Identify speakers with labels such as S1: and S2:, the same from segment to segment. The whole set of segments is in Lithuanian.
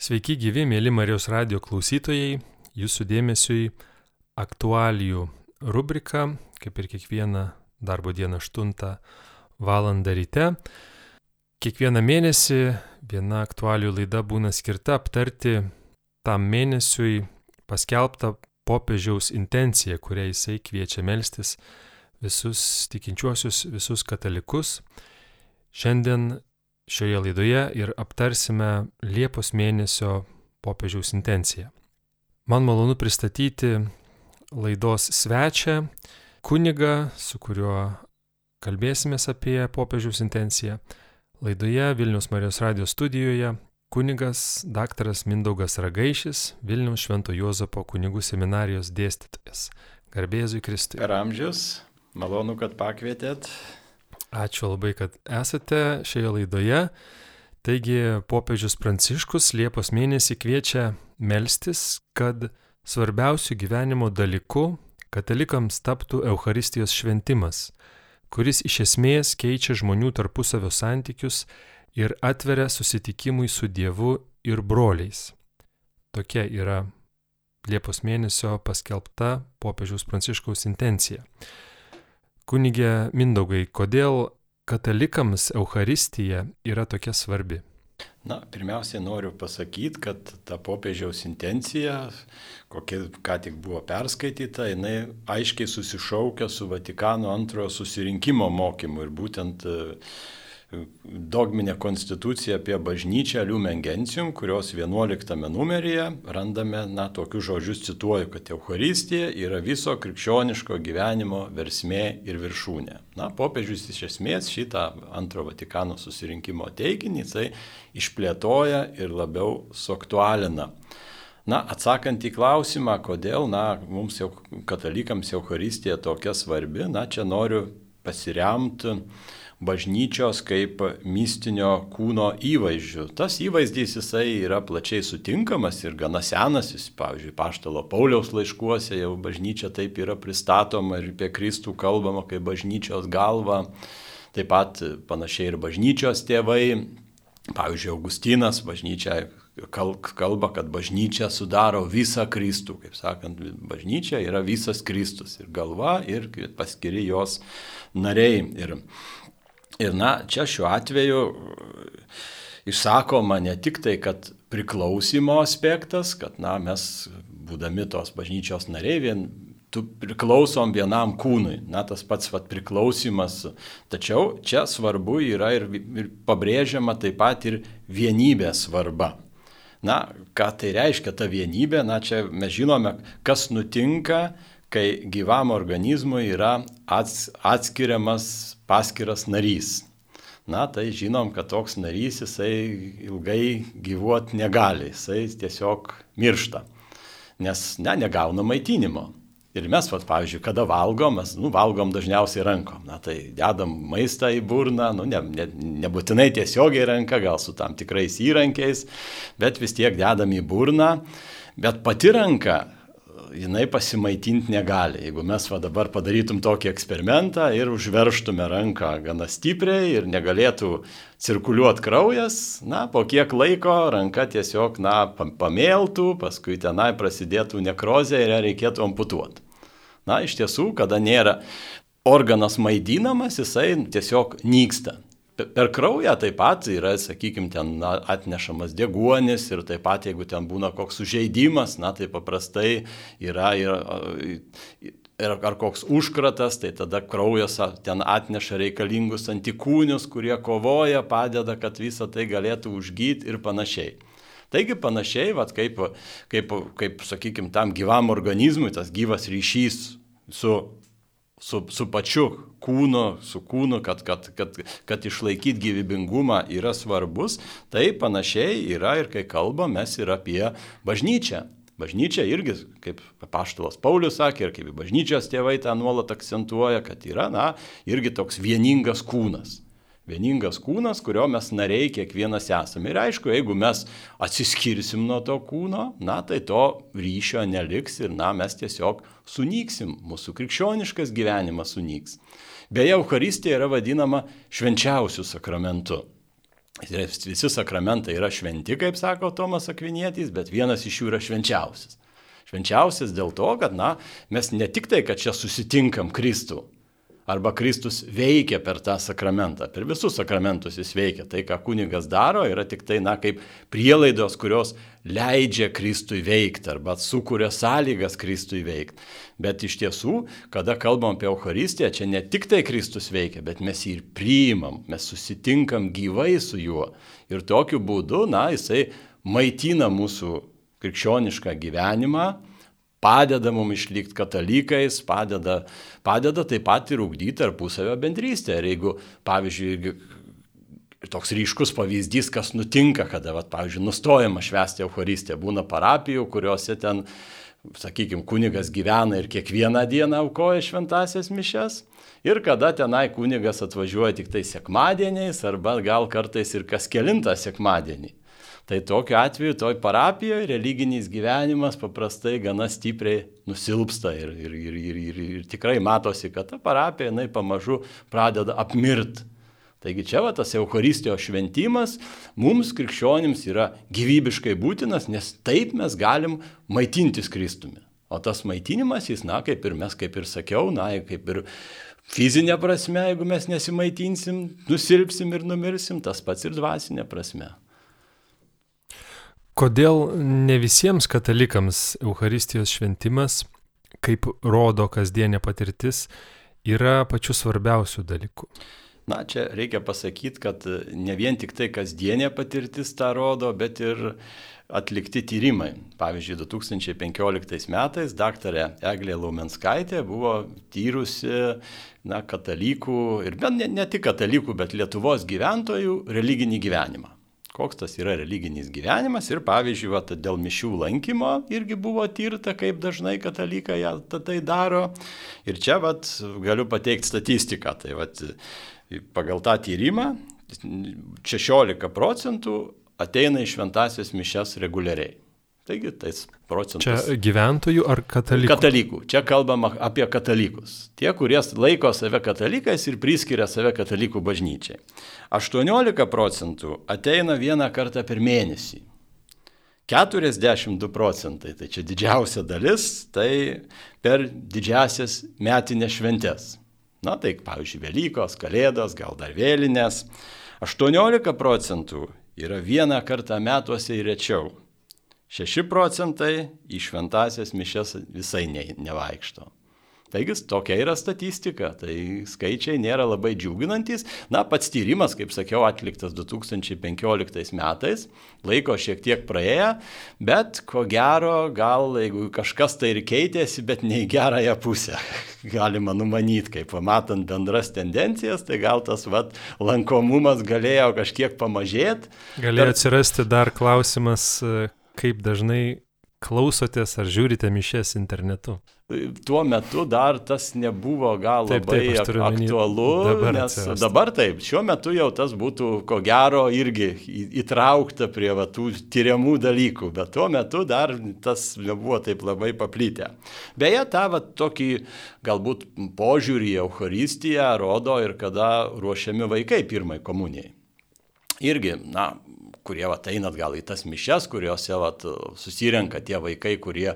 S1: Sveiki gyvi, mėly Marijos radio klausytojai, jūsų dėmesiui aktualijų rubrika, kaip ir kiekvieną darbo dieną 8 val. ryte. Kiekvieną mėnesį viena aktualijų laida būna skirta aptarti tam mėnesiui paskelbtą popiežiaus intenciją, kuria jisai kviečia melstis visus tikinčiuosius, visus katalikus. Šiandien šioje laidoje ir aptarsime Liepos mėnesio popiežiaus intenciją. Man malonu pristatyti laidos svečią, kunigą, su kuriuo kalbėsime apie popiežiaus intenciją. Laidoje Vilnius Marijos radijos studijoje kunigas daktaras Mindaugas Ragaišis, Vilnius Švento Juozapo kunigų seminarijos dėstytojas. Garbėzui Kristui.
S2: Per amžius, malonu, kad pakvietėt.
S1: Ačiū labai, kad esate šioje laidoje. Taigi popiežius Pranciškus Liepos mėnesį kviečia melstis, kad svarbiausių gyvenimo dalykų katalikams taptų Euharistijos šventimas, kuris iš esmės keičia žmonių tarpusavio santykius ir atveria susitikimui su Dievu ir broliais. Tokia yra Liepos mėnesio paskelbta popiežiaus Pranciškaus intencija. Kunigė Mindaugai, kodėl katalikams Euharistija yra tokia svarbi?
S2: Na, pirmiausia, noriu pasakyti, kad ta popiežiaus intencija, kokia ką tik buvo perskaityta, jinai aiškiai susišaukia su Vatikano antrojo susirinkimo mokymu ir būtent dogminę konstituciją apie bažnyčią Lumen Gentium, kurios 11 numeryje randame, na, tokius žodžius cituoju, kad Euharistija yra viso krikščioniško gyvenimo versmė ir viršūnė. Na, popiežius iš esmės šitą antro Vatikano susirinkimo teiginį jisai išplėtoja ir labiau suaktualina. Na, atsakant į klausimą, kodėl, na, mums jau katalikams Euharistija tokia svarbi, na, čia noriu pasiremti bažnyčios kaip mistinio kūno įvaizdžių. Tas įvaizdys jisai yra plačiai sutinkamas ir gana senas, jis, pavyzdžiui, Paštalo Pauliaus laiškuose jau bažnyčia taip yra pristatoma ir apie Kristų kalbama kaip bažnyčios galva. Taip pat panašiai ir bažnyčios tėvai, pavyzdžiui, Augustinas bažnyčia kalba, kad bažnyčia sudaro visą Kristų, kaip sakant, bažnyčia yra visas Kristus ir galva ir paskiri jos nariai. Ir Ir na, čia šiuo atveju išsakoma ne tik tai, kad priklausimo aspektas, kad na, mes būdami tos bažnyčios nariai vien tu priklausom vienam kūnui, na tas pats vat, priklausimas, tačiau čia svarbu yra ir, ir pabrėžiama taip pat ir vienybės svarba. Na, ką tai reiškia ta vienybė, na čia mes žinome, kas nutinka, kai gyvam organizmui yra ats, atskiriamas paskiras narys. Na, tai žinom, kad toks narys jisai ilgai gyvuoti negali, jisai tiesiog miršta, nes ne, negauna maitinimo. Ir mes, vat, pavyzdžiui, kada valgom, mes nu, valgom dažniausiai rankom. Na tai dedam maistą į burną, nu, ne, ne, nebūtinai tiesiogiai ranka, gal su tam tikrais įrankiais, bet vis tiek dedam į burną. Bet pati ranka jinai pasimaitinti negali. Jeigu mes va dabar padarytum tokį eksperimentą ir užverštume ranką gana stipriai ir negalėtų cirkuliuoti kraujas, na, po kiek laiko ranka tiesiog, na, pamėltų, paskui tenai prasidėtų nekrozė ir ją reikėtų amputuoti. Na, iš tiesų, kada nėra organas maidinamas, jisai tiesiog nyksta. Per kraują taip pat yra, sakykime, ten atnešamas deguonis ir taip pat, jeigu ten būna koks sužeidimas, na tai paprastai yra ir, ir ar koks užkratas, tai tada kraujas ten atneša reikalingus antikūnius, kurie kovoja, padeda, kad visa tai galėtų užgyti ir panašiai. Taigi panašiai, vat, kaip, kaip, kaip sakykime, tam gyvam organizmui tas gyvas ryšys su su, su pačiu kūnu, su kūnu, kad, kad, kad, kad išlaikyti gyvybingumą yra svarbus, tai panašiai yra ir kai kalbam mes ir apie bažnyčią. Bažnyčia irgi, kaip paštalas Paulius sakė, ir kaip bažnyčios tėvai tą nuolat akcentuoja, kad yra, na, irgi toks vieningas kūnas vieningas kūnas, kurio mes nariai kiekvienas esame. Ir aišku, jeigu mes atsiskirsim nuo to kūno, na tai to ryšio neliks ir na mes tiesiog sunyksim, mūsų krikščioniškas gyvenimas sunyks. Beje, Euharistija yra vadinama švenčiausiu sakramentu. Visi sakramentai yra šventi, kaip sako Tomas Akvinėtys, bet vienas iš jų yra švenčiausias. Švenčiausias dėl to, kad, na, mes ne tik tai, kad čia susitinkam Kristų, arba Kristus veikia per tą sakramentą, per visus sakramentus jis veikia. Tai, ką kunigas daro, yra tik tai, na, kaip prielaidos, kurios leidžia Kristui veikti arba sukuria sąlygas Kristui veikti. Bet iš tiesų, kada kalbam apie Eucharistiją, čia ne tik tai Kristus veikia, bet mes jį ir priimam, mes susitinkam gyvai su juo. Ir tokiu būdu, na, jisai maitina mūsų krikščionišką gyvenimą, padeda mums išlikti katalikais, padeda, padeda taip pat ir ugdyti tarpusavio bendrystę. Ir jeigu, pavyzdžiui, toks ryškus pavyzdys, kas nutinka, kada, vat, pavyzdžiui, nustojama švęsti Eucharistiją, būna parapijų, kuriuose ten, sakykime, kunigas gyvena ir kiekvieną dieną aukoja šventasias mišes. Ir kada tenai kunigas atvažiuoja tik tai sekmadieniais arba gal kartais ir kas kelintą sekmadienį. Tai tokiu atveju toj parapijoje religinis gyvenimas paprastai gana stipriai nusilpsta ir, ir, ir, ir, ir, ir tikrai matosi, kad ta parapija jinai pamažu pradeda apmirt. Taigi čia va tas Euharistijos šventimas mums krikščionims yra gyvybiškai būtinas, nes taip mes galim maitintis Kristumi. O tas maitinimas, jis, na, kaip ir mes, kaip ir sakiau, na, kaip ir fizinė prasme, jeigu mes nesimaitinsim, nusilpsim ir numirsim, tas pats ir dvasinė prasme.
S1: Kodėl ne visiems katalikams Euharistijos šventimas, kaip rodo kasdienė patirtis, yra pačių svarbiausių dalykų?
S2: Na, čia reikia pasakyti, kad ne vien tik tai kasdienė patirtis tą rodo, bet ir atlikti tyrimai. Pavyzdžiui, 2015 metais daktarė Eglė Laumenskaitė buvo tyrusi na, katalikų ir ne, ne tik katalikų, bet Lietuvos gyventojų religinį gyvenimą koks tas yra religinis gyvenimas ir pavyzdžiui, vat, dėl mišių lankymo irgi buvo tirta, kaip dažnai katalikai tai daro. Ir čia vat, galiu pateikti statistiką. Tai vat, pagal tą tyrimą 16 procentų ateina į šventasias mišes reguliariai. Taigi tais procentais.
S1: Čia gyventojų ar katalikų?
S2: Katalikų. Čia kalbama apie katalikus. Tie, kurie laiko save katalikais ir priskiria save katalikų bažnyčiai. 18 procentų ateina vieną kartą per mėnesį. 42 procentai, tai čia didžiausia dalis, tai per didžiasias metinės šventės. Na tai, pavyzdžiui, Velykos, Kalėdos, gal dar vėlinės. 18 procentų yra vieną kartą metuose ir rečiau. 6 procentai į šventasias mišes visai ne, nevaikšto. Taigi tokia yra statistika, tai skaičiai nėra labai džiuginantis. Na, pats tyrimas, kaip sakiau, atliktas 2015 metais, laiko šiek tiek praėjo, bet ko gero, gal jeigu kažkas tai ir keitėsi, bet ne į gerąją pusę. Galima numanyti, kaip matant bendras tendencijas, tai gal tas vat, lankomumas galėjo kažkiek pamažėti.
S1: Galėjo atsirasti dar klausimas, kaip dažnai klausotės ar žiūrite mišes internetu?
S2: Tuo metu dar tas nebuvo gal taip, labai taip, aktualu, dabar nes atsirasti. dabar taip, šiuo metu jau tas būtų ko gero irgi įtraukta prie va, tų tyriamų dalykų, bet tuo metu dar tas nebuvo taip labai paplytę. Beje, tą va, tokį galbūt požiūrį į Eucharistiją rodo ir kada ruošiami vaikai pirmai komunijai. Irgi, na, kurie vat, einat gal į tas mišes, kuriuose vat, susirenka tie vaikai, kurie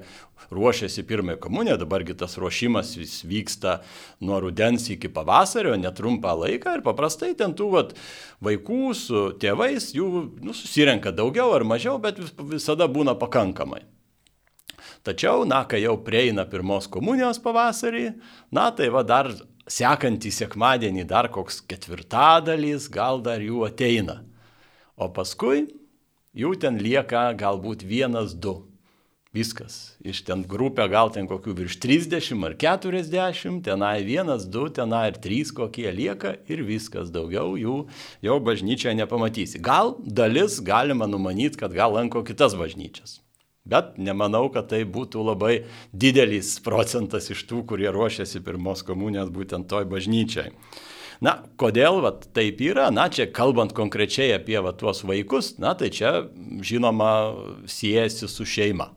S2: ruošiasi pirmąją komuniją, dabargi tas ruošimas vis vyksta nuo rudens iki pavasario, netrumpą laiką ir paprastai ten tų vat, vaikų su tėvais jų nu, susirenka daugiau ar mažiau, bet vis, visada būna pakankamai. Tačiau, na, kai jau prieina pirmos komunijos pavasarį, na, tai va dar sekantį sekmadienį dar koks ketvirtadalis, gal dar jų ateina. O paskui jų ten lieka galbūt vienas, du. Viskas. Iš ten grupę gal ten kokių virš 30 ar 40, tenai vienas, du, tenai ir trys kokie lieka ir viskas. Daugiau jų jau bažnyčioje nepamatysi. Gal dalis galima numanyti, kad gal lanko kitas bažnyčias. Bet nemanau, kad tai būtų labai didelis procentas iš tų, kurie ruošiasi pirmos komunijos būtent toj bažnyčiai. Na, kodėl vat, taip yra? Na, čia kalbant konkrečiai apie vat, tuos vaikus, na, tai čia žinoma siejasi su šeima.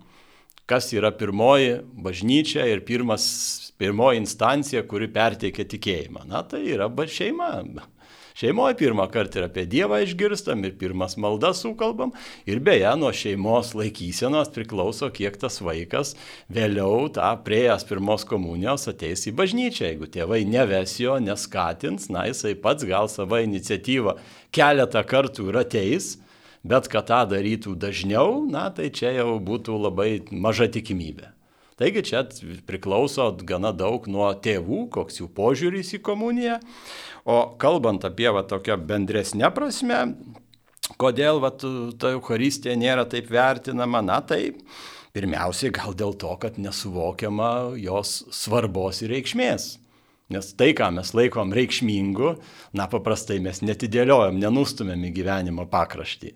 S2: Kas yra pirmoji bažnyčia ir pirmas, pirmoji instancija, kuri perteikia tikėjimą? Na, tai yra šeima. Šeimoje pirmą kartą ir apie Dievą išgirstam, ir pirmas maldas sukalbam, ir beje, nuo šeimos laikysenos priklauso, kiek tas vaikas vėliau tą priejas pirmos komunijos ateis į bažnyčią. Jeigu tėvai neves jo, neskatins, na jisai pats gal savo iniciatyvą keletą kartų ir ateis, bet kad tą darytų dažniau, na tai čia jau būtų labai maža tikimybė. Taigi čia priklauso gana daug nuo tėvų, koks jų požiūris į komuniją. O kalbant apie va, tokią bendresnę prasme, kodėl va, ta Euharistija nėra taip vertinama, na tai pirmiausiai gal dėl to, kad nesuvokiama jos svarbos ir reikšmės. Nes tai, ką mes laikom reikšmingu, na paprastai mes netidėliojam, nenustumėm į gyvenimo pakraštį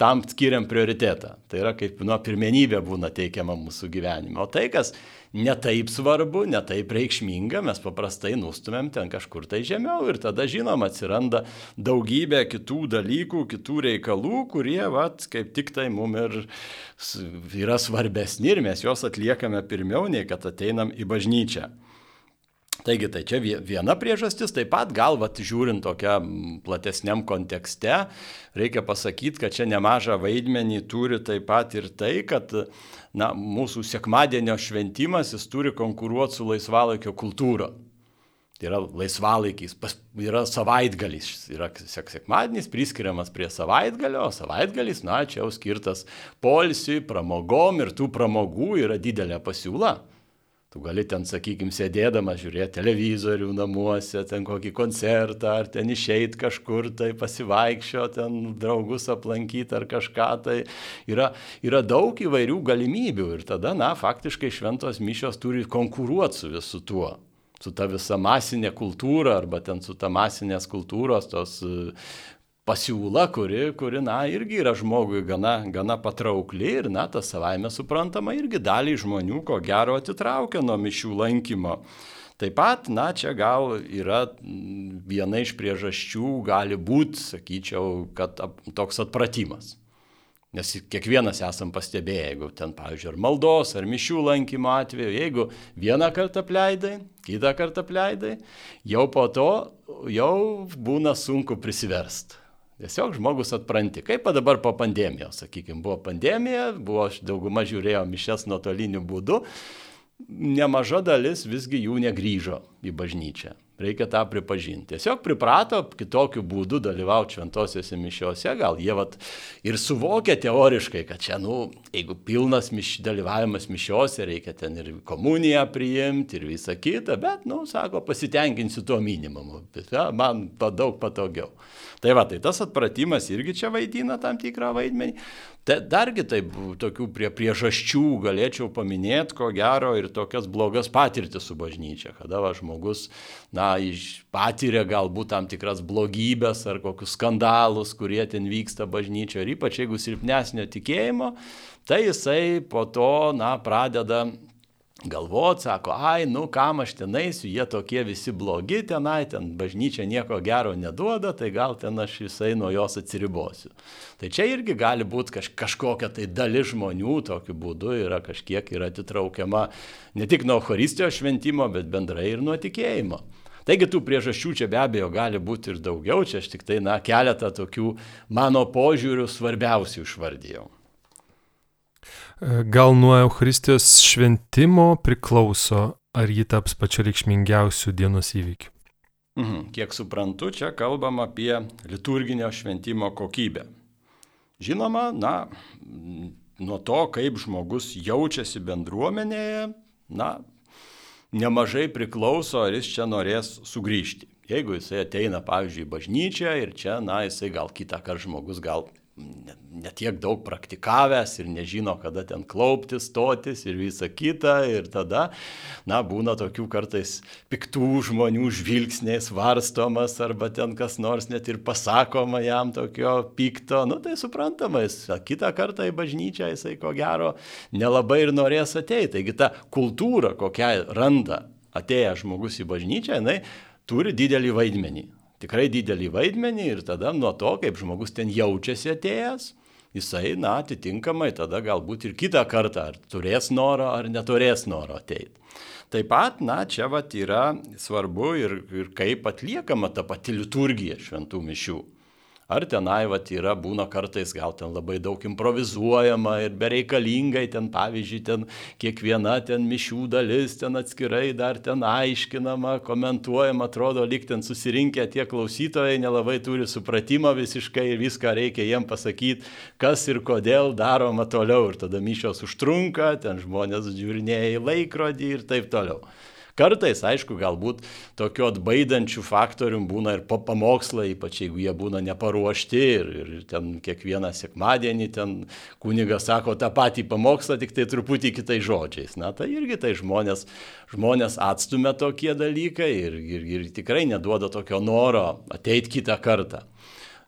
S2: tam skiriam prioritetą. Tai yra kaip nuo pirmenybė būna teikiama mūsų gyvenime. O tai, kas netaip svarbu, netaip reikšminga, mes paprastai nustumėm ten kažkur tai žemiau ir tada žinoma atsiranda daugybė kitų dalykų, kitų reikalų, kurie, vat, kaip tik tai mum ir yra svarbesni ir mes juos atliekame pirmiau, nei kad ateinam į bažnyčią. Taigi tai čia viena priežastis, taip pat gal, vat, žiūrint tokia platesniam kontekste, reikia pasakyti, kad čia nemažą vaidmenį turi taip pat ir tai, kad na, mūsų sekmadienio šventimas jis turi konkuruoti su laisvalaikio kultūra. Tai yra laisvalaikis, pas, yra savaitgalis, yra sek sekmadienis priskiriamas prie savaitgalio, o savaitgalis, na, čia jau skirtas polsiui, pramogom ir tų pramogų yra didelė pasiūla. Tu gali ten, sakykime, sėdėdama žiūrėti televizorių namuose, ten kokį koncertą, ar ten išeit kažkur, tai pasivaikščio, ten draugus aplankyti ar kažką. Tai yra, yra daug įvairių galimybių ir tada, na, faktiškai šventos mišios turi konkuruoti su visu tuo su ta visa masinė kultūra arba ten su ta masinės kultūros tos pasiūla, kuri, kuri, na, irgi yra žmogui gana, gana patraukli ir, na, tas savaime suprantama, irgi dalį žmonių, ko gero, atitraukia nuo mišių lankymo. Taip pat, na, čia gal yra viena iš priežasčių, gali būti, sakyčiau, kad toks atpratimas. Nes kiekvienas esam pastebėję, jeigu ten, pavyzdžiui, ar maldos, ar mišių lankymo atveju, jeigu vieną kartą apleidai, kitą kartą apleidai, jau po to jau būna sunku prisiversti. Tiesiog žmogus atpranti. Kaip dabar po pandemijos, sakykime, buvo pandemija, buvo dauguma žiūrėjo mišes nuotoliniu būdu, nemaža dalis visgi jų negryžo į bažnyčią. Reikia tą pripažinti. Tiesiog priprato kitokiu būdu dalyvauti šventosiuose mišiuose, gal jie vat, ir suvokia teoriškai, kad čia, nu, jeigu pilnas miš, dalyvavimas mišiuose, reikia ten ir komuniją priimti ir visą kitą, bet, nu, sako, pasitenkinsiu tuo minimumu. Man daug patogiau. Tai va, tai tas atpratimas irgi čia vaidina tam tikrą vaidmenį. Te, dargi taip, tokių prie priežasčių galėčiau paminėti, ko gero, ir tokias blogas patirtis su bažnyčia, kada va, žmogus, na, patiria galbūt tam tikras blogybės ar kokius skandalus, kurie ten vyksta bažnyčioje, ir ypač jeigu silpnesnio tikėjimo, tai jisai po to, na, pradeda galvot, sako, ai, nu kam aš ten eisiu, jie tokie visi blogi tenai, ten bažnyčia nieko gero neduoda, tai gal ten aš visai nuo jos atsiribosiu. Tai čia irgi gali būti kaž, kažkokia tai dalis žmonių tokiu būdu yra kažkiek yra atitraukiama ne tik nuo Euharistijos šventimo, bet bendrai ir nuo tikėjimo. Taigi tų priežasčių čia be abejo gali būti ir daugiau, čia aš tik tai, na, keletą tokių mano požiūrių svarbiausių išvardėjau.
S1: Gal nuo Euharistijos šventimo priklauso, ar ji taps pačiu reikšmingiausiu dienos įvykiu?
S2: Mhm. Kiek suprantu, čia kalbam apie liturginio šventimo kokybę. Žinoma, na, nuo to, kaip žmogus jaučiasi bendruomenėje, na, nemažai priklauso, ar jis čia norės sugrįžti. Jeigu jisai ateina, pavyzdžiui, į bažnyčią ir čia, na, jisai gal kitą kartą žmogus gal netiek daug praktikavęs ir nežino, kada ten klauptis, stotis ir visa kita. Ir tada, na, būna tokių kartais piktų žmonių žvilgsniais varstomas arba ten kas nors net ir pasakoma jam tokio pikto. Nu, tai suprantama, jis kitą kartą į bažnyčią jisai ko gero nelabai ir norės ateiti. Taigi ta kultūra, kokią randa atėjęs žmogus į bažnyčią, jinai turi didelį vaidmenį tikrai didelį vaidmenį ir tada nuo to, kaip žmogus ten jaučiasi atėjęs, jisai, na, atitinkamai tada galbūt ir kitą kartą ar turės noro, ar neturės noro ateiti. Taip pat, na, čia vat yra svarbu ir, ir kaip atliekama ta pati liturgija šventų mišių. Ar tenai vat, yra, būna kartais gal ten labai daug improvizuojama ir bereikalingai ten, pavyzdžiui, ten kiekviena ten mišių dalis ten atskirai dar ten aiškinama, komentuojama, atrodo, lyg ten susirinkę tie klausytojai nelabai turi supratimą visiškai ir viską reikia jiem pasakyti, kas ir kodėl daroma toliau. Ir tada mišios užtrunka, ten žmonės žiūrinėja į laikrodį ir taip toliau. Kartais, aišku, galbūt tokiu atbaidančių faktorių būna ir pamokslai, ypač jeigu jie būna neparuošti ir, ir ten kiekvieną sekmadienį ten kunigas sako tą patį pamokslą, tik tai truputį kitais žodžiais. Na, tai irgi tai žmonės, žmonės atstumia tokie dalykai ir, ir, ir tikrai neduoda tokio noro ateiti kitą kartą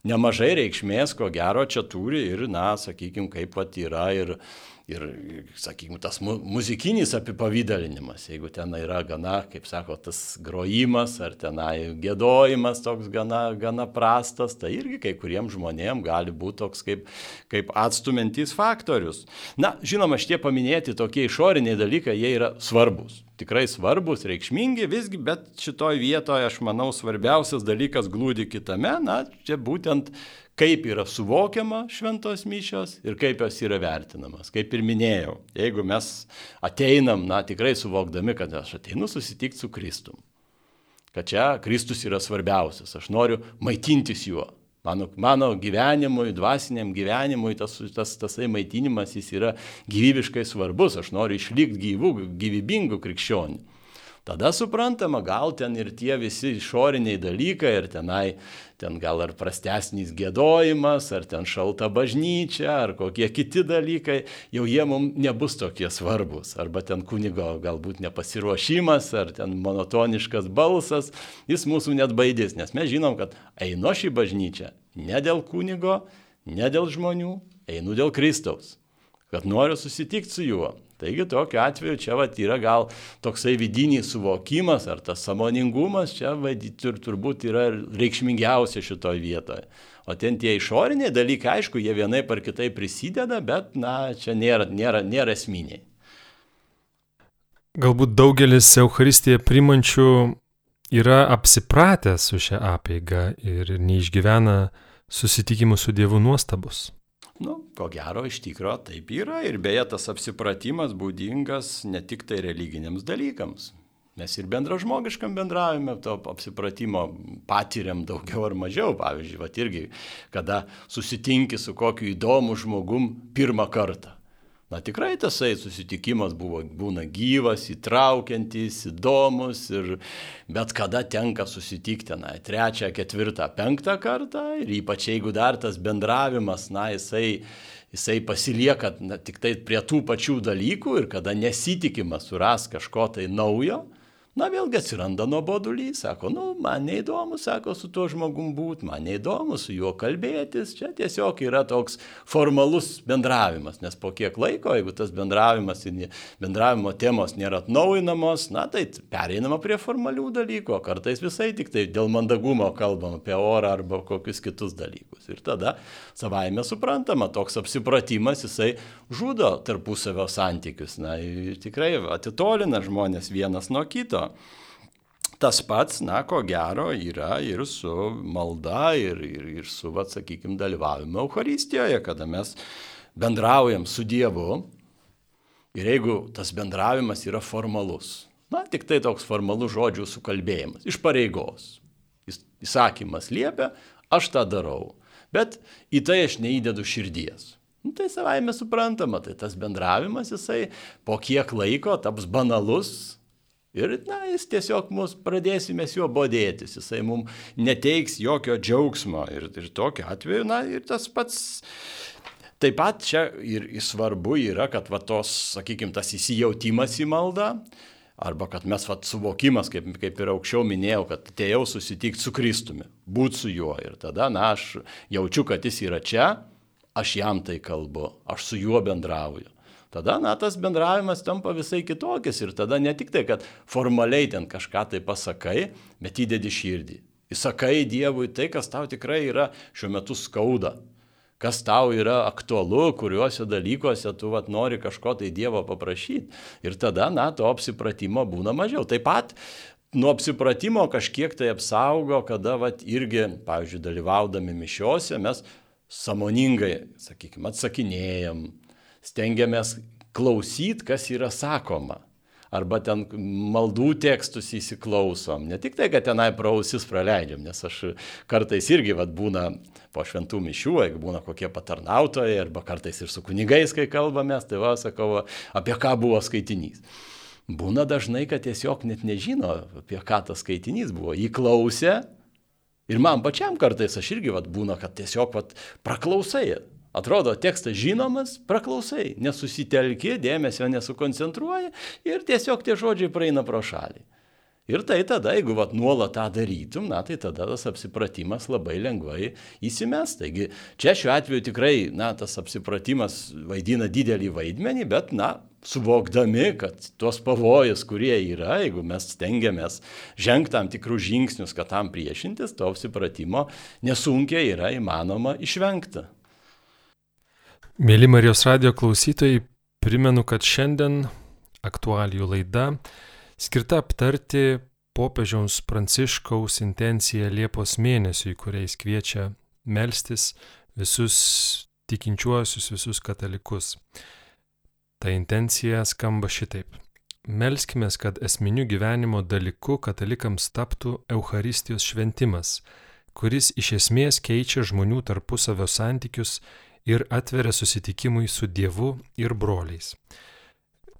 S2: nemažai reikšmės, ko gero, čia turi ir, na, sakykime, kaip pat yra ir ir, sakykime, tas mu muzikinis apipavydalinimas, jeigu ten yra gana, kaip sako, tas grojimas ar tenai gėdojimas toks gana, gana prastas, tai irgi kai kuriems žmonėms gali būti toks kaip, kaip atstumiantis faktorius. Na, žinoma, šitie paminėti tokie išoriniai dalykai, jie yra svarbus. Tikrai svarbus, reikšmingi visgi, bet šitoj vietoje aš manau svarbiausias dalykas glūdi kitame, na, čia būtent kaip yra suvokiama šventos mišios ir kaip jos yra vertinamas. Kaip ir minėjau, jeigu mes ateinam, na tikrai suvokdami, kad aš ateinu susitikti su Kristum, kad čia Kristus yra svarbiausias, aš noriu maitintis juo. Mano, mano gyvenimui, dvasiniam gyvenimui tas, tas, tasai maitinimas jis yra gyvybiškai svarbus, aš noriu išlikti gyvų, gyvybingų krikščionių. Tada suprantama, gal ten ir tie visi išoriniai dalykai, ir tenai, ten gal ar prastesnis gėdojimas, ar ten šalta bažnyčia, ar kokie kiti dalykai, jau jie mums nebus tokie svarbus. Arba ten kunigo galbūt nepasiruošimas, ar ten monotoniškas balsas, jis mūsų net baidys, nes mes žinom, kad einu šį bažnyčią ne dėl kunigo, ne dėl žmonių, einu dėl Kristaus, kad noriu susitikti su juo. Taigi tokiu atveju čia vat, yra gal toksai vidinis suvokimas ar tas samoningumas čia tur, turbūt yra reikšmingiausia šitoje vietoje. O ten tie išoriniai dalykai, aišku, jie vienai par kitai prisideda, bet na, čia nėra, nėra, nėra esminiai.
S1: Galbūt daugelis Euharistiją primančių yra apsipratę su šią apėgą ir neišgyvena susitikimų su Dievu nuostabus.
S2: Nu, ko gero, iš tikro taip yra ir beje tas apsipratimas būdingas ne tik tai religiniams dalykams. Mes ir bendražmogiškam bendravime to apsipratimo patiriam daugiau ar mažiau. Pavyzdžiui, va irgi, kada susitinki su kokiu įdomu žmogum pirmą kartą. Na tikrai tasai susitikimas buvo, būna gyvas, įtraukiantis, įdomus ir bet kada tenka susitikti, na, trečią, ketvirtą, penktą kartą ir ypač jeigu dar tas bendravimas, na, jisai, jisai pasilieka na, tik tai prie tų pačių dalykų ir kada nesitikima suras kažko tai naujo, Na vėlgi atsiranda nuobodulys, sako, nu, man neįdomu, sako, su tuo žmogum būti, man neįdomu su juo kalbėtis, čia tiesiog yra toks formalus bendravimas, nes po kiek laiko, jeigu tas bendravimas bendravimo temos nėra atnaujinamos, na tai pereinama prie formalių dalykų, o kartais visai tik tai dėl mandagumo kalbam apie orą arba kokius kitus dalykus. Ir tada savaime suprantama, toks apsipratimas jisai žudo tarpusavio santykius, na tikrai atitolina žmonės vienas nuo kito. Tas pats, na, ko gero, yra ir su malda, ir, ir, ir su, va, sakykime, dalyvavimu Euharistijoje, kada mes bendraujam su Dievu. Ir jeigu tas bendravimas yra formalus, na, tik tai toks formalus žodžių sukalbėjimas, iš pareigos. Įsakymas liepia, aš tą darau, bet į tai aš neįdedu širdies. Nu, tai savaime suprantama, tai tas bendravimas jisai po kiek laiko taps banalus, Ir, na, jis tiesiog mus pradėsime juo bodėtis, jisai mums neteiks jokio džiaugsmo. Ir, ir tokiu atveju, na, ir tas pats. Taip pat čia ir, svarbu yra, kad va tos, sakykime, tas įsijautimas į maldą, arba kad mes va suvokimas, kaip, kaip ir aukščiau minėjau, kad atėjau susitikti su Kristumi, būti su juo. Ir tada, na, aš jaučiu, kad jis yra čia, aš jam tai kalbu, aš su juo bendrauju tada, na, tas bendravimas tampa visai kitokis ir tada ne tik tai, kad formaliai ten kažką tai pasakai, bet įdedi širdį. Įsakai Dievui tai, kas tau tikrai yra šiuo metu skauda, kas tau yra aktualu, kuriuose dalykuose tu vat, nori kažko tai Dievo paprašyti. Ir tada, na, to apsipratimo būna mažiau. Taip pat nuo apsipratimo kažkiek tai apsaugo, kada vat, irgi, pavyzdžiui, dalyvaudami mišiuose mes samoningai, sakykime, atsakinėjom, stengiamės klausyti, kas yra sakoma arba ten maldų tekstus įsiklausom. Ne tik tai, kad tenai prausis praleidžiam, nes aš kartais irgi vat, būna po šventų mišių, jeigu būna kokie patarnautojai, arba kartais ir su kunigais, kai kalbamės, tai va, sakau, apie ką buvo skaitinys. Būna dažnai, kad tiesiog net nežino, apie ką tas skaitinys buvo. Įklausė ir man pačiam kartais aš irgi vat, būna, kad tiesiog vat, praklausai Atrodo, tekstas žinomas, praklausai, nesusitelki, dėmesio nesukoncentruoji ir tiesiog tie žodžiai praeina pro šalį. Ir tai tada, jeigu vat, nuolat tą darytum, na, tai tada tas apsipratimas labai lengvai įsimes. Taigi čia šiuo atveju tikrai, na, tas apsipratimas vaidina didelį vaidmenį, bet, na, suvokdami, kad tuos pavojus, kurie yra, jeigu mes stengiamės žengti tam tikrus žingsnius, kad tam priešintis, to apsipratimo nesunkiai yra įmanoma išvengti.
S1: Mėly Marijos radio klausytojai, primenu, kad šiandien aktualijų laida skirta aptarti popiežiaus Pranciškaus intenciją Liepos mėnesiui, kuriais kviečia melstis visus tikinčiuosius, visus katalikus. Ta intencija skamba šitaip. Melskime, kad esminiu gyvenimo dalyku katalikams taptų Euharistijos šventimas, kuris iš esmės keičia žmonių tarpusavio santykius ir atveria susitikimui su Dievu ir broliais.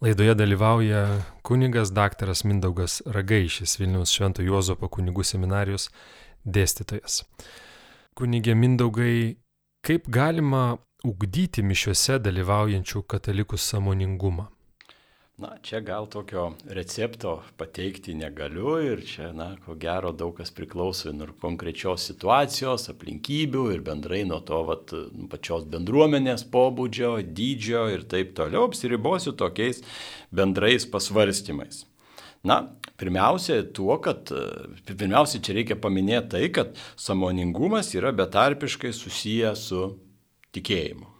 S1: Laidoje dalyvauja kunigas daktaras Mindaugas Ragaišis, Vilniaus Švento Juozopo kunigų seminarijos dėstytojas. Kunigė Mindaugai, kaip galima ugdyti mišiuose dalyvaujančių katalikų samoningumą?
S2: Na, čia gal tokio recepto pateikti negaliu ir čia, na, ko gero daug kas priklauso nuo konkrečios situacijos, aplinkybių ir bendrai nuo to vat, pačios bendruomenės pobūdžio, dydžio ir taip toliau. Apsiribosiu tokiais bendrais pasvarstymais. Na, pirmiausia, tuo, kad, pirmiausia, čia reikia paminėti tai, kad samoningumas yra betarpiškai susijęs su tikėjimu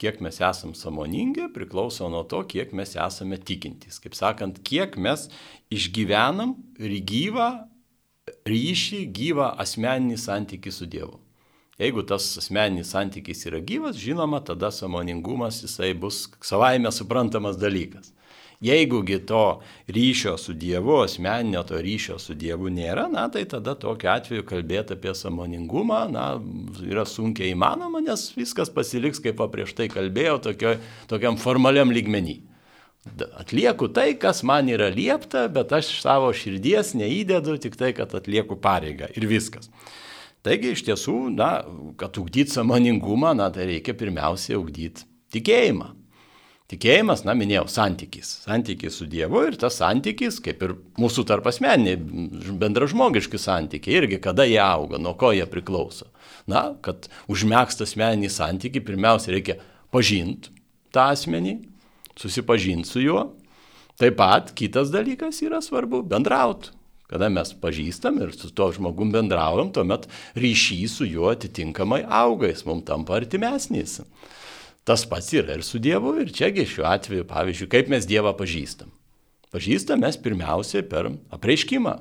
S2: kiek mes esam samoningi, priklauso nuo to, kiek mes esame tikintys. Kaip sakant, kiek mes išgyvenam ir gyvą ryšį, gyvą asmeninį santykį su Dievu. Jeigu tas asmeninis santykis yra gyvas, žinoma, tada samoningumas jisai bus savaime suprantamas dalykas. Jeigugi to ryšio su Dievu, asmeninio to ryšio su Dievu nėra, na tai tada tokiu atveju kalbėti apie samoningumą, na, yra sunkiai įmanoma, nes viskas pasiliks, kaip prieš tai kalbėjau, tokio, tokiam formaliam lygmenį. Atlieku tai, kas man yra liepta, bet aš savo širdies neįdedu, tik tai, kad atlieku pareigą ir viskas. Taigi iš tiesų, na, kad ugdyti samoningumą, na, tai reikia pirmiausiai ugdyti tikėjimą. Tikėjimas, na, minėjau, santykis. Santykis su Dievu ir tas santykis, kaip ir mūsų tarp asmeniai, bendražmogiški santykiai, irgi kada jie auga, nuo ko jie priklauso. Na, kad užmėgsta asmeninį santykį, pirmiausia, reikia pažinti tą asmenį, susipažinti su juo. Taip pat kitas dalykas yra svarbu - bendrauti. Kada mes pažįstam ir su tuo žmogum bendraujam, tuomet ryšys su juo atitinkamai auga, jis mums tampa artimesnis. Tas pats yra ir su Dievu. Ir čiagi šiuo atveju, pavyzdžiui, kaip mes Dievą pažįstam. Pažįstam mes pirmiausiai per apreiškimą.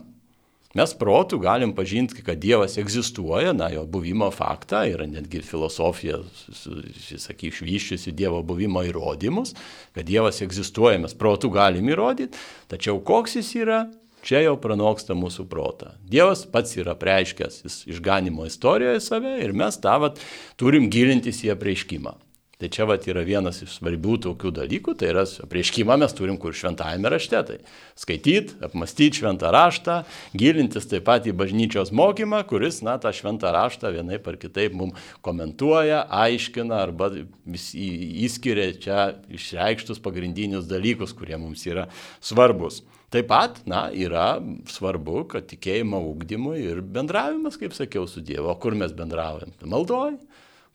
S2: Mes protų galim pažinti, kad Dievas egzistuoja, na, jo buvimo faktą, yra netgi filosofija, sakyk, išvyščiusi Dievo buvimo įrodymus, kad Dievas egzistuoja, mes protų galim įrodyti, tačiau koks jis yra, čia jau pranoksta mūsų protą. Dievas pats yra preiškęs išganimo istorijoje save ir mes tą vat, turim gilintis į apreiškimą. Tai čia vat yra vienas iš svarbių tokių dalykų, tai yra prieškimą mes turim kur šventajame rašte. Tai skaityti, apmastyti šventą raštą, gilintis taip pat į bažnyčios mokymą, kuris, na, tą šventą raštą vienai par kitaip mums komentuoja, aiškina arba įskiria čia išreikštus pagrindinius dalykus, kurie mums yra svarbus. Taip pat, na, yra svarbu, kad tikėjimo ūkdymui ir bendravimas, kaip sakiau, su Dievu. O kur mes bendraujam? Maldoj.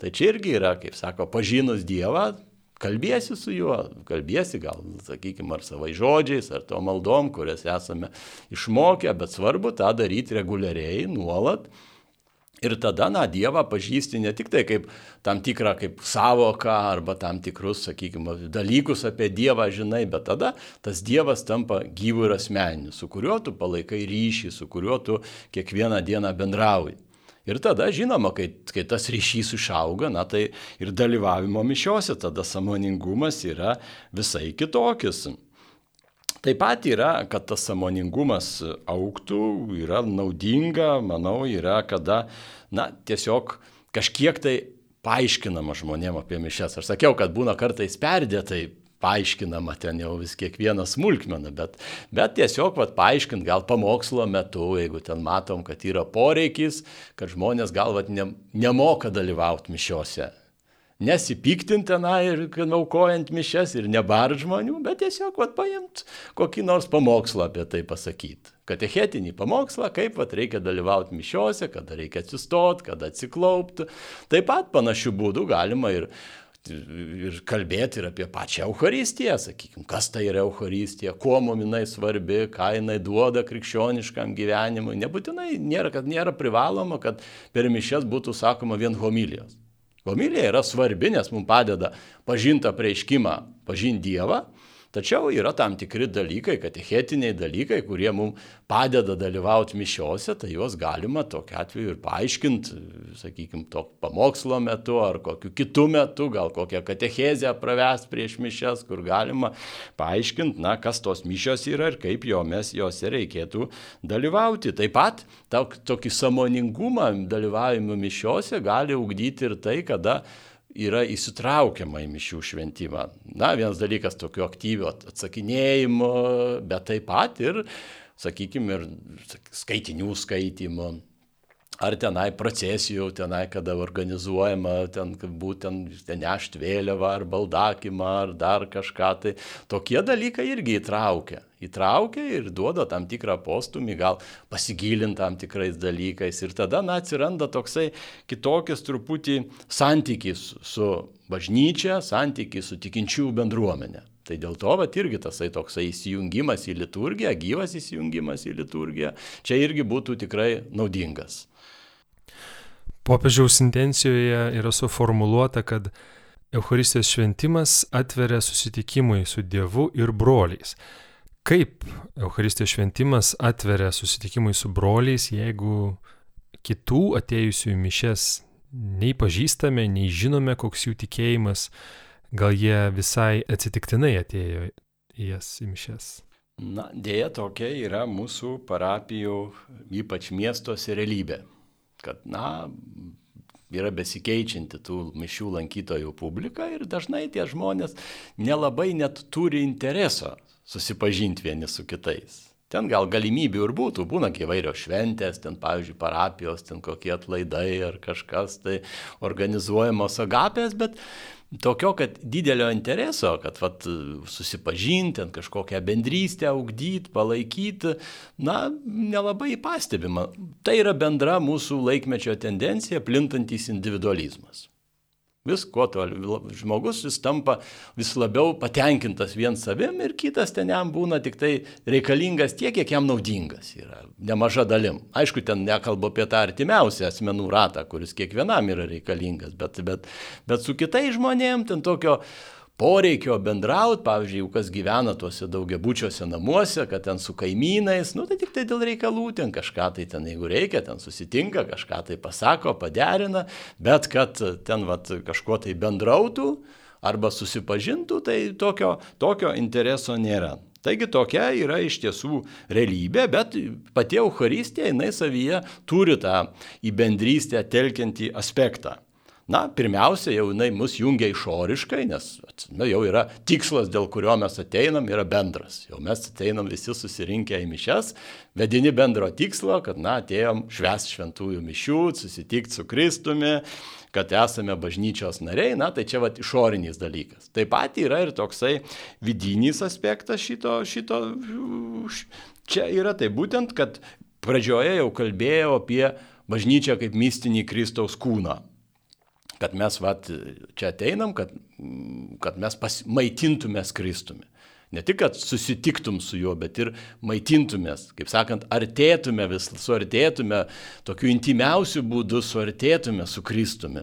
S2: Tai čia irgi yra, kaip sako, pažinus Dievą, kalbėsi su juo, kalbėsi gal, sakykime, ar savai žodžiais, ar to maldom, kurias esame išmokę, bet svarbu tą daryti reguliariai, nuolat. Ir tada, na, Dievą pažįsti ne tik tai kaip tam tikrą kaip savoką arba tam tikrus, sakykime, dalykus apie Dievą žinai, bet tada tas Dievas tampa gyvų ir asmeniniu, su kuriuo tu palaikai ryšį, su kuriuo tu kiekvieną dieną bendrauji. Ir tada, žinoma, kai, kai tas ryšys išauga, na tai ir dalyvavimo mišiuose, tada samoningumas yra visai kitokis. Taip pat yra, kad tas samoningumas auktų, yra naudinga, manau, yra, kada, na, tiesiog kažkiek tai paaiškinama žmonėm apie mišes. Aš sakiau, kad būna kartais perdėtai paaiškinama ten jau vis kiekvieną smulkmeną, bet, bet tiesiog vat, paaiškint gal pamokslo metu, jeigu ten matom, kad yra poreikis, kad žmonės gal vat, ne, nemoka dalyvauti mišiuose nesipiktinti tenai ir aukojant mišes ir nebar žmonių, bet tiesiog vat, paimt kokį nors pamokslą apie tai pasakyti. Katechetinį pamokslą, kaip vat, reikia dalyvauti mišiuose, kada reikia atsistot, kada atsiklaupti. Taip pat panašių būdų galima ir ir kalbėti ir apie pačią Euharistiją, sakykime, kas tai yra Euharistija, kuo mum jinai svarbi, ką jinai duoda krikščioniškam gyvenimui. Nebūtinai nėra, kad nėra privaloma, kad per mišes būtų sakoma vien homilijos. Homilija yra svarbi, nes mums padeda pažinti apreiškimą, pažinti Dievą, Tačiau yra tam tikri dalykai, katechetiniai dalykai, kurie mums padeda dalyvauti mišiuose, tai juos galima tokiu atveju ir paaiškinti, sakykime, to pamokslo metu ar kokiu kitu metu, gal kokią katechezę pravest prieš mišias, kur galima paaiškinti, na, kas tos mišios yra ir kaip jo mes juose reikėtų dalyvauti. Taip pat tokį samoningumą dalyvavimo mišiuose gali ugdyti ir tai, kada yra įsitraukiama į mišių šventimą. Na, vienas dalykas tokio aktyvio atsakinėjimo, bet taip pat ir, sakykime, ir skaitinių skaitimo. Ar tenai procesijų, tenai, kada organizuojama, ten būtent ten nešti vėliavą, ar baldakimą, ar dar kažką, tai tokie dalykai irgi įtraukia įtraukia ir duoda tam tikrą postumį, gal pasigilinti tam tikrais dalykais. Ir tada, na, atsiranda toksai kitokis truputį santykis su bažnyčia, santykis su tikinčių bendruomenė. Tai dėl to, va, irgi tasai toksai įsijungimas į liturgiją, gyvas įsijungimas į liturgiją, čia irgi būtų tikrai naudingas.
S1: Popiežiaus intencijoje yra suformuoluota, kad Eucharistijos šventimas atveria susitikimui su Dievu ir broliais. Kaip Eucharistijos šventimas atveria susitikimui su broliais, jeigu kitų atėjusių į mišes nei pažįstame, nei žinome, koks jų tikėjimas, gal jie visai atsitiktinai atėjo į jas į mišes?
S2: Na, dėja tokia yra mūsų parapijų, ypač miestuose realybė. Kad, na, yra besikeičianti tų mišių lankytojų publika ir dažnai tie žmonės nelabai net turi intereso susipažinti vieni su kitais. Ten gal galimybių ir būtų, būna įvairios šventės, ten pavyzdžiui parapijos, ten kokie atlaidai ar kažkas tai organizuojamos agapės, bet tokio, kad didelio intereso, kad vat, susipažinti, kažkokią bendrystę augdyti, palaikyti, na, nelabai pastebima. Tai yra bendra mūsų laikmečio tendencija, plintantis individualizmas. Vis kuo toliau žmogus vis tampa vis labiau patenkintas vien savim ir kitas ten jam būna tik tai reikalingas tiek, kiek jam naudingas yra, nemaža dalim. Aišku, ten nekalbu apie tą artimiausią asmenų ratą, kuris kiekvienam yra reikalingas, bet, bet, bet su kitais žmonėm ten tokio poreikio bendrauti, pavyzdžiui, jeigu kas gyvena tuose daugiabučiuose namuose, kad ten su kaimynais, nu tai tik tai dėl reikalų ten kažką tai ten, jeigu reikia, ten susitinka, kažką tai pasako, paderina, bet kad ten vat, kažkuo tai bendrautų arba susipažintų, tai tokio, tokio intereso nėra. Taigi tokia yra iš tiesų realybė, bet pati Euharistija, jinai savyje turi tą į bendrystę telkiantį aspektą. Na, pirmiausia, jau jinai mus jungia išoriškai, nes na, jau yra tikslas, dėl kurio mes ateinam, yra bendras. Jau mes ateinam visi susirinkę į mišes, vedini bendro tikslo, kad, na, atėjom šves šventųjų mišių, susitikti su Kristumi, kad esame bažnyčios nariai, na, tai čia va išorinis dalykas. Taip pat yra ir toksai vidinis aspektas šito, šito, čia yra tai būtent, kad pradžioje jau kalbėjau apie bažnyčią kaip mistinį Kristaus kūną kad mes vat, čia ateinam, kad, kad mes maitintumės Kristumi. Ne tik, kad susitiktum su juo, bet ir maitintumės, kaip sakant, artėtume vis, suartėtume, tokiu intimiausiu būdu suartėtume su Kristumi.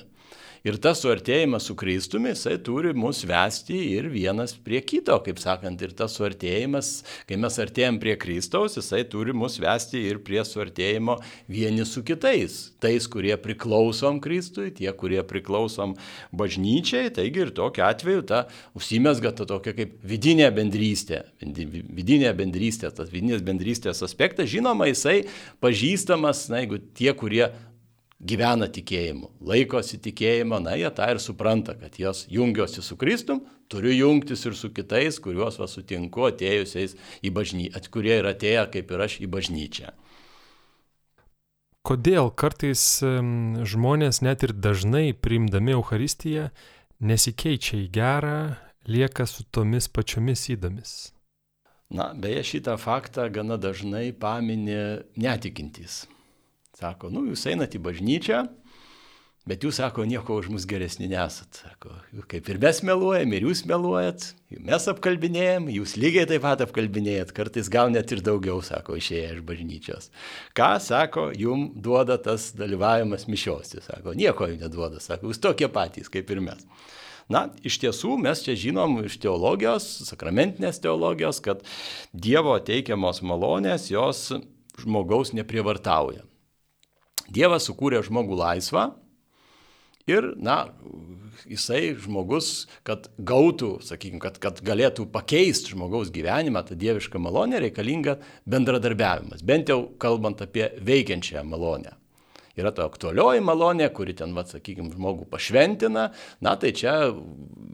S2: Ir tas suartėjimas su Kristumi, jisai turi mus vesti ir vienas prie kito, kaip sakant, ir tas suartėjimas, kai mes artėjom prie Kristaus, jisai turi mus vesti ir prie suartėjimo vieni su kitais. Tais, kurie priklausom Kristui, tie, kurie priklausom bažnyčiai, taigi ir tokiu atveju ta užsimesga ta tokia kaip vidinė bendrystė. Vidinė bendrystė, tas vidinės bendrystės aspektas, žinoma, jisai pažįstamas, na, jeigu tie, kurie gyvena tikėjimu, laikosi tikėjimo, na jie tą ir supranta, kad jos jungiuosi su Kristum, turiu jungtis ir su kitais, kuriuos va sutinku atėjusiais į bažnyčią, kurie yra atėję kaip ir aš į bažnyčią.
S1: Kodėl kartais žmonės net ir dažnai priimdami Euharistiją nesikeičia į gerą, lieka su tomis pačiomis įdomis?
S2: Na, beje, šitą faktą gana dažnai paminė netikintys. Sako, nu, jūs einate į bažnyčią, bet jūs, sako, nieko už mus geresni nesat. Sako, kaip ir mes meluojam, ir jūs meluojat, mes apkalbinėjom, jūs lygiai taip pat apkalbinėjat, kartais gal net ir daugiau, sako, išėję iš bažnyčios. Ką, sako, jum duoda tas dalyvavimas mišiuosi, sako, nieko jums neduoda, sako, jūs tokie patys kaip ir mes. Na, iš tiesų mes čia žinom iš teologijos, sakramentinės teologijos, kad Dievo teikiamos malonės jos žmogaus neprievartauja. Dievas sukūrė žmogų laisvą ir, na, jisai žmogus, kad gautų, sakykime, kad, kad galėtų pakeisti žmogaus gyvenimą, ta dieviška malonė reikalinga bendradarbiavimas, bent jau kalbant apie veikiančią malonę yra ta aktualioji malonė, kuri ten, va, sakykime, žmogų pašventina, na tai čia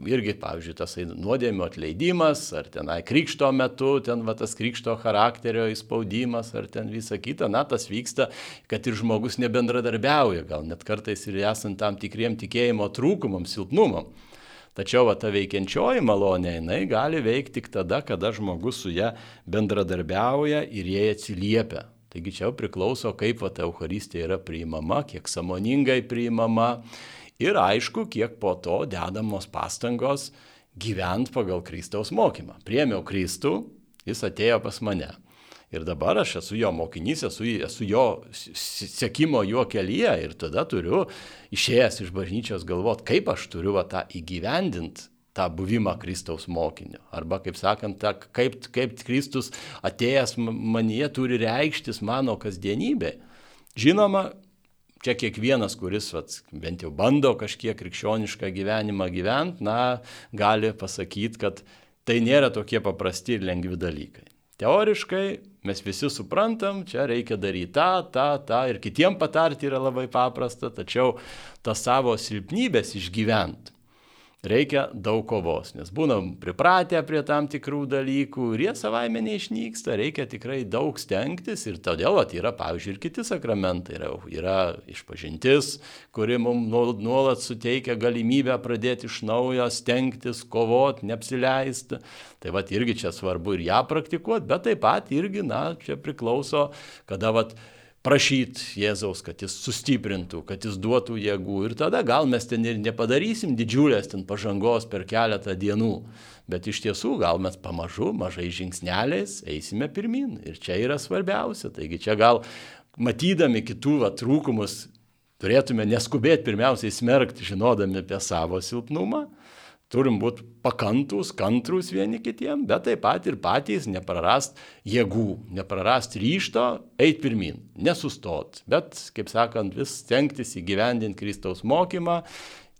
S2: irgi, pavyzdžiui, tas nuodėmio atleidimas, ar tenai krikšto metu, ten va tas krikšto charakterio įspaudimas, ar ten visa kita, na tas vyksta, kad ir žmogus nebendradarbiauja, gal net kartais ir esant tam tikriem tikėjimo trūkumam, silpnumam. Tačiau va, ta veikiančioji malonė, jinai gali veikti tik tada, kada žmogus su ja bendradarbiauja ir jie atsiliepia. Taigi čia jau priklauso, kaip va, ta Euharistija yra priimama, kiek samoningai priimama ir aišku, kiek po to dedamos pastangos gyventi pagal Kristaus mokymą. Priemiau Kristų, jis atėjo pas mane. Ir dabar aš esu jo mokinys, esu, esu jo sėkimo juo kelyje ir tada turiu išėjęs iš bažnyčios galvoti, kaip aš turiu va, tą įgyvendinti tą buvimą Kristaus mokiniu. Arba, kaip sakant, ta, kaip, kaip Kristus atėjęs manyje turi reikštis mano kasdienybė. Žinoma, čia kiekvienas, kuris vat, bent jau bando kažkiek krikščionišką gyvenimą gyventi, na, gali pasakyti, kad tai nėra tokie paprasti ir lengvi dalykai. Teoriškai mes visi suprantam, čia reikia daryti tą, tą, tą ir kitiem patarti yra labai paprasta, tačiau tas savo silpnybės išgyventi reikia daug kovos, nes būnam pripratę prie tam tikrų dalykų ir jie savaime neišnyksta, reikia tikrai daug stengtis ir todėl at, yra, pavyzdžiui, ir kiti sakramentai, yra, yra išpažintis, kuri mums nuolat suteikia galimybę pradėti iš naujo stengtis, kovoti, neapsileisti. Tai vad irgi čia svarbu ir ją praktikuoti, bet taip pat irgi, na, čia priklauso, kada vad prašyti Jėzaus, kad jis sustiprintų, kad jis duotų jėgų. Ir tada gal mes ten ir nepadarysim didžiulės ten pažangos per keletą dienų, bet iš tiesų gal mes pamažu, mažai žingsneliais eisime pirmin. Ir čia yra svarbiausia. Taigi čia gal matydami kitų va, trūkumus turėtume neskubėti pirmiausiai smerkti, žinodami apie savo silpnumą turim būti pakantus, kantrus vieni kitiem, bet taip pat ir patys neprarast jėgų, neprarast ryšto, eiti pirmin, nesustot, bet, kaip sakant, vis stengtis įgyvendinti Kristaus mokymą,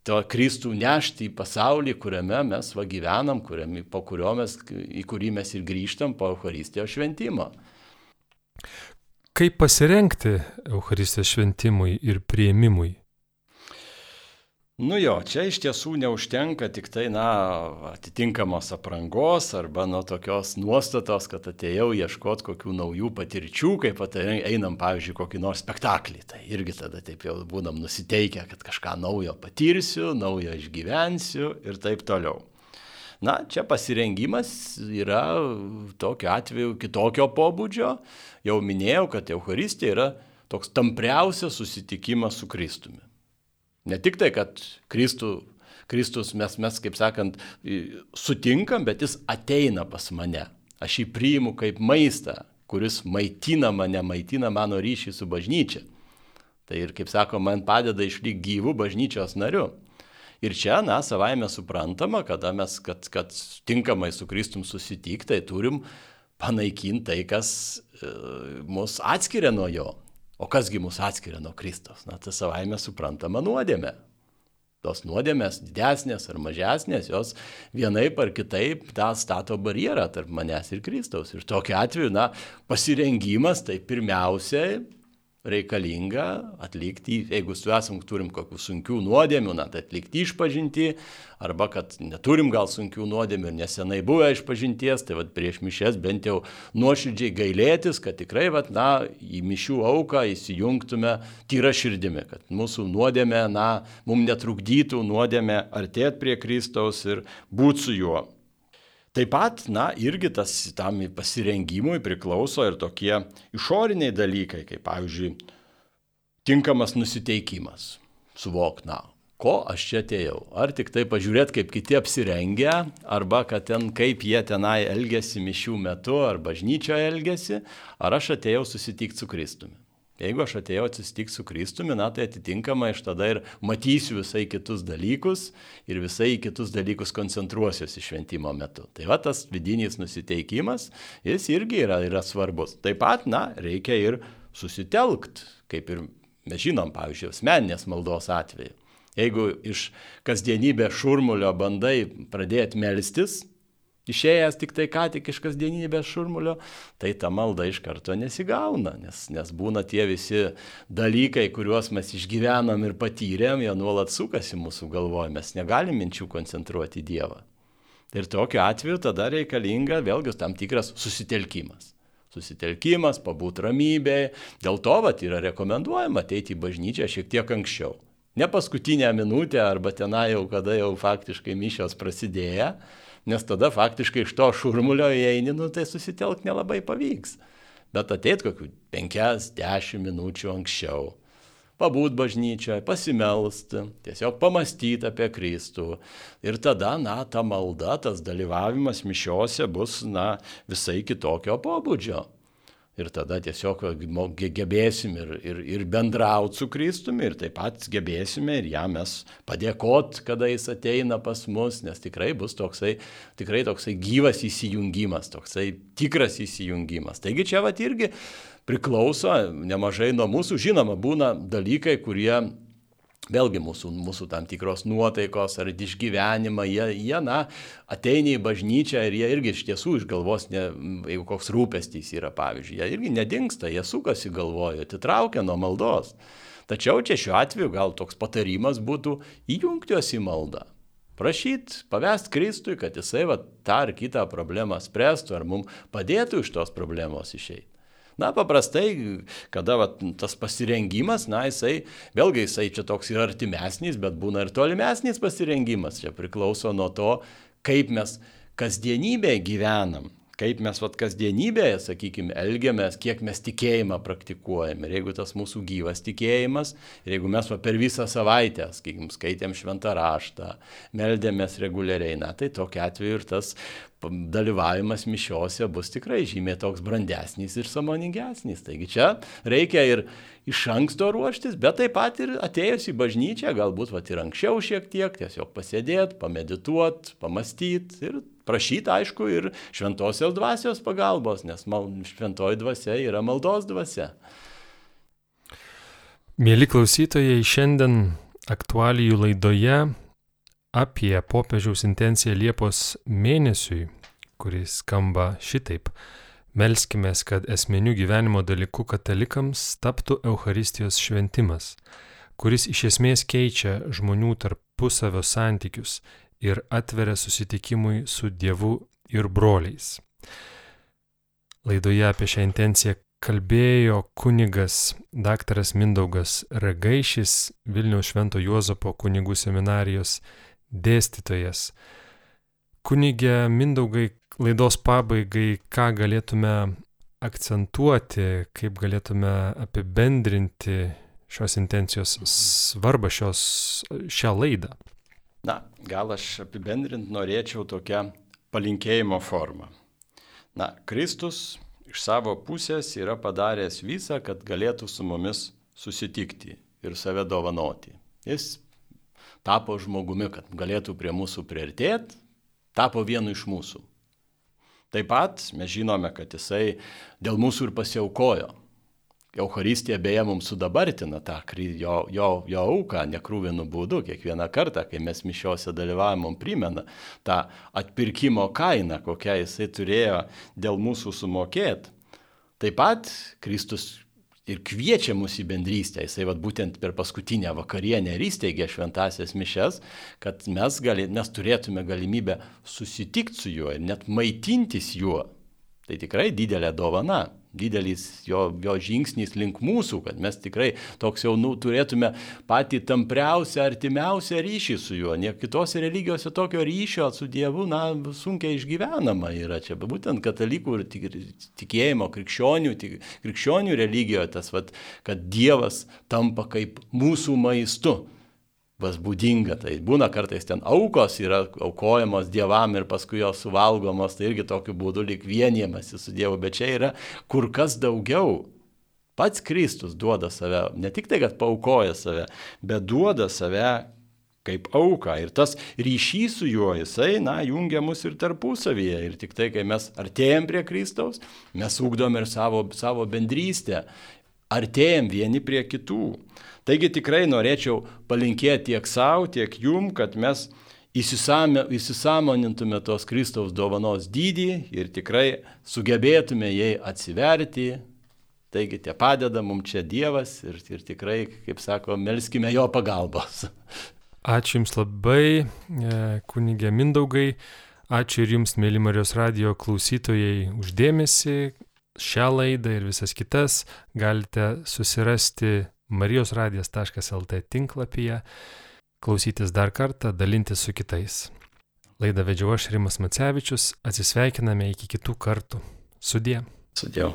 S2: to Kristų nešti į pasaulį, kuriame mes va gyvenam, kuriame, po kurio mes, į kurį mes ir grįžtam po Euharistijos šventimo.
S1: Kaip pasirengti Euharistijos šventimui ir prieimimui?
S2: Nu jo, čia iš tiesų neužtenka tik tai, na, atitinkamos aprangos arba nuo tokios nuostatos, kad atėjau ieškoti kokių naujų patirčių, kaip einam, pavyzdžiui, kokį nors spektaklį. Tai irgi tada taip jau būnam nusiteikę, kad kažką naujo patirsiu, naujo išgyvensiu ir taip toliau. Na, čia pasirengimas yra tokiu atveju kitokio pobūdžio. Jau minėjau, kad Euharistija yra toks tampriausias susitikimas su Kristumi. Ne tik tai, kad Kristų Kristus mes, mes, kaip sakant, sutinkam, bet jis ateina pas mane. Aš jį priimu kaip maistą, kuris maitina mane, maitina mano ryšį su bažnyčia. Tai ir, kaip sako, man padeda išlikti gyvų bažnyčios nariu. Ir čia, na, savaime suprantama, kada mes, kad, kad tinkamai su Kristum susitikti, tai turim panaikinti tai, kas e, mus atskiria nuo jo. O kasgi mus atskiria nuo Kristos? Na, tai savaime suprantama nuodėmė. Tos nuodėmės didesnės ar mažesnės, jos vienaip ar kitaip tą stato barjerą tarp manęs ir Kristaus. Ir tokiu atveju, na, pasirengimas tai pirmiausiai reikalinga atlikti, jeigu su esam turim kokių sunkių nuodėmių, na, tai atlikti išpažinti, arba kad neturim gal sunkių nuodėmių ir nesenai buvę išpažinties, tai vad prieš mišes bent jau nuoširdžiai gailėtis, kad tikrai, vad, na, į mišių auką įsijungtume tyra širdimi, kad mūsų nuodėmė, na, mums netrukdytų nuodėmė artėti prie Kristaus ir būti su juo. Taip pat, na, irgi tas tam pasirengimui priklauso ir tokie išoriniai dalykai, kaip pavyzdžiui, tinkamas nusiteikimas. Suvok, na, ko aš čia atėjau. Ar tik tai pažiūrėti, kaip kiti apsirengia, arba kad ten kaip jie tenai elgesi mišių metu, ar bažnyčioje elgesi, ar aš atėjau susitikti su Kristumi. Jeigu aš atėjau atsitikti su Kristumi, na tai atitinkamai aš tada ir matysiu visai kitus dalykus ir visai kitus dalykus koncentruosiuosi šventimo metu. Tai va tas vidinis nusiteikimas, jis irgi yra, yra svarbus. Taip pat, na, reikia ir susitelkt, kaip ir mes žinom, pavyzdžiui, asmeninės maldos atveju. Jeigu iš kasdienybės šurmulio bandai pradėti melstis, išėjęs tik tai ką tik iš kasdienybės šurmulio, tai ta malda iš karto nesigauna, nes, nes būna tie visi dalykai, kuriuos mes išgyvenam ir patyrėm, jie nuolat sukasi mūsų galvoje, mes negalim minčių koncentruoti į Dievą. Ir tokiu atveju tada reikalinga vėlgi tam tikras susitelkimas. Susitelkimas, pabūt ramybėje. Dėl to vat, yra rekomenduojama ateiti į bažnyčią šiek tiek anksčiau. Ne paskutinę minutę arba tenai jau, kada jau faktiškai mišios prasidėjo, nes tada faktiškai iš to šurmulio įeini, nu, tai susitelk nelabai pavyks. Bet ateit kokių 5-10 minučių anksčiau, pabūt bažnyčioje, pasimelsti, tiesiog pamastyti apie Kristų. Ir tada, na, ta malda, tas dalyvavimas mišiose bus, na, visai kitokio pobūdžio. Ir tada tiesiog gebėsim ir, ir, ir bendrauti su Kristumi ir taip pat gebėsime ir jam mes padėkot, kada jis ateina pas mus, nes tikrai bus toksai, tikrai toksai gyvas įsijungimas, toksai tikras įsijungimas. Taigi čia vat irgi priklauso nemažai nuo mūsų, žinoma, būna dalykai, kurie Vėlgi mūsų, mūsų tam tikros nuotaikos ar išgyvenimą, jie, jie, na, ateina į bažnyčią ir jie irgi iš tiesų iš galvos, ne, jeigu koks rūpestys yra, pavyzdžiui, jie irgi nedingsta, jie sukasi galvoje, atitraukia nuo maldos. Tačiau čia šiuo atveju gal toks patarimas būtų įjungti juos į maldą. Prašyt, pavest Kristui, kad jisai va, tą ar kitą problemą spręstų ar mums padėtų iš tos problemos išeiti. Na, paprastai, kada va, tas pasirengimas, na, jisai, vėlgi jisai čia toks ir artimesnis, bet būna ir tolimesnis pasirengimas. Čia priklauso nuo to, kaip mes kasdienybėje gyvenam kaip mes vat kasdienybėje, sakykime, elgiamės, kiek mes tikėjimą praktikuojame. Ir jeigu tas mūsų gyvas tikėjimas, ir jeigu mes va, per visą savaitę, sakykime, skaitėm šventą raštą, meldėmės reguliariai, na, tai tokiu atveju ir tas dalyvavimas mišiose bus tikrai žymiai toks brandesnis ir samoningesnis. Taigi čia reikia ir iš anksto ruoštis, bet taip pat ir atėjus į bažnyčią, galbūt va, ir anksčiau šiek tiek, tiesiog pasėdėti, pamedituoti, pamastyti ir prašyti, aišku, ir šventosios dvasios pagalbos, nes šventoji dvasia yra maldos dvasia.
S1: Mėly klausytojai, šiandien aktualijų laidoje apie popiežiaus intenciją Liepos mėnesiui, kuris skamba šitaip. Melskime, kad esminių gyvenimo dalykų katalikams taptų Euharistijos šventimas, kuris iš esmės keičia žmonių tarpusavio santykius ir atveria susitikimui su Dievu ir broliais. Laidoje apie šią intenciją kalbėjo kunigas daktaras Mindaugas Ragaišis, Vilniaus Švento Juozapo kunigų seminarijos dėstytojas. Kunigė Mindaugai, laidos pabaigai, ką galėtume akcentuoti, kaip galėtume apibendrinti šios intencijos svarbą šios, šią laidą.
S2: Na, gal aš apibendrint norėčiau tokią palinkėjimo formą. Na, Kristus iš savo pusės yra padaręs visą, kad galėtų su mumis susitikti ir save dovanoti. Jis tapo žmogumi, kad galėtų prie mūsų priartėti, tapo vienu iš mūsų. Taip pat mes žinome, kad jisai dėl mūsų ir pasiaukojo. Euharistija beje mums sudabartina tą jo, jo, jo auką nekrūvinų būdų. Kiekvieną kartą, kai mes mišiuose dalyvavom, mums primena tą atpirkimo kainą, kokią jisai turėjo dėl mūsų sumokėti. Taip pat Kristus ir kviečia mus į bendrystę. Jisai vat, būtent per paskutinę vakarienę ir įsteigė šventasias mišes, kad mes, gali, mes turėtume galimybę susitikti su juo ir net maitintis juo. Tai tikrai didelė dovana didelis jo, jo žingsnis link mūsų, kad mes tikrai toks jau nu, turėtume patį tampriausią, artimiausią ryšį su juo. Nie kitose religijose tokio ryšio su Dievu, na, sunkiai išgyvenama yra čia. Būtent katalikų ir tik, tikėjimo, krikščionių, tik, krikščionių religijoje tas, vat, kad Dievas tampa kaip mūsų maistu kas būdinga. Tai būna kartais ten aukos yra aukojamos dievam ir paskui jos suvalgomos, tai irgi tokiu būdu lik vienijamasi su Dievu, bet čia yra kur kas daugiau. Pats Kristus duoda save, ne tik tai, kad paukoja save, bet duoda save kaip auką. Ir tas ryšys su juo, jisai, na, jungia mus ir tarpusavyje. Ir tik tai, kai mes artėjom prie Kristaus, mes ugdom ir savo, savo bendrystę, artėjom vieni prie kitų. Taigi tikrai norėčiau palinkėti tiek savo, tiek jum, kad mes įsisamonintume tos Kristaus dovanos dydį ir tikrai sugebėtume jai atsiverti. Taigi tie padeda mums čia Dievas ir, ir tikrai, kaip sako, melskime jo pagalbos.
S1: Ačiū Jums labai, e, kunigė Mindaugai. Ačiū ir Jums, mėly Marijos radio klausytojai, uždėmesi. Šią laidą ir visas kitas galite susirasti marijosradijas.lt tinklapyje, klausytis dar kartą, dalintis su kitais. Laidą vedžiau aš Rimas Macevičius, atsisveikiname iki kitų kartų. Sudie.
S2: Sudėjau.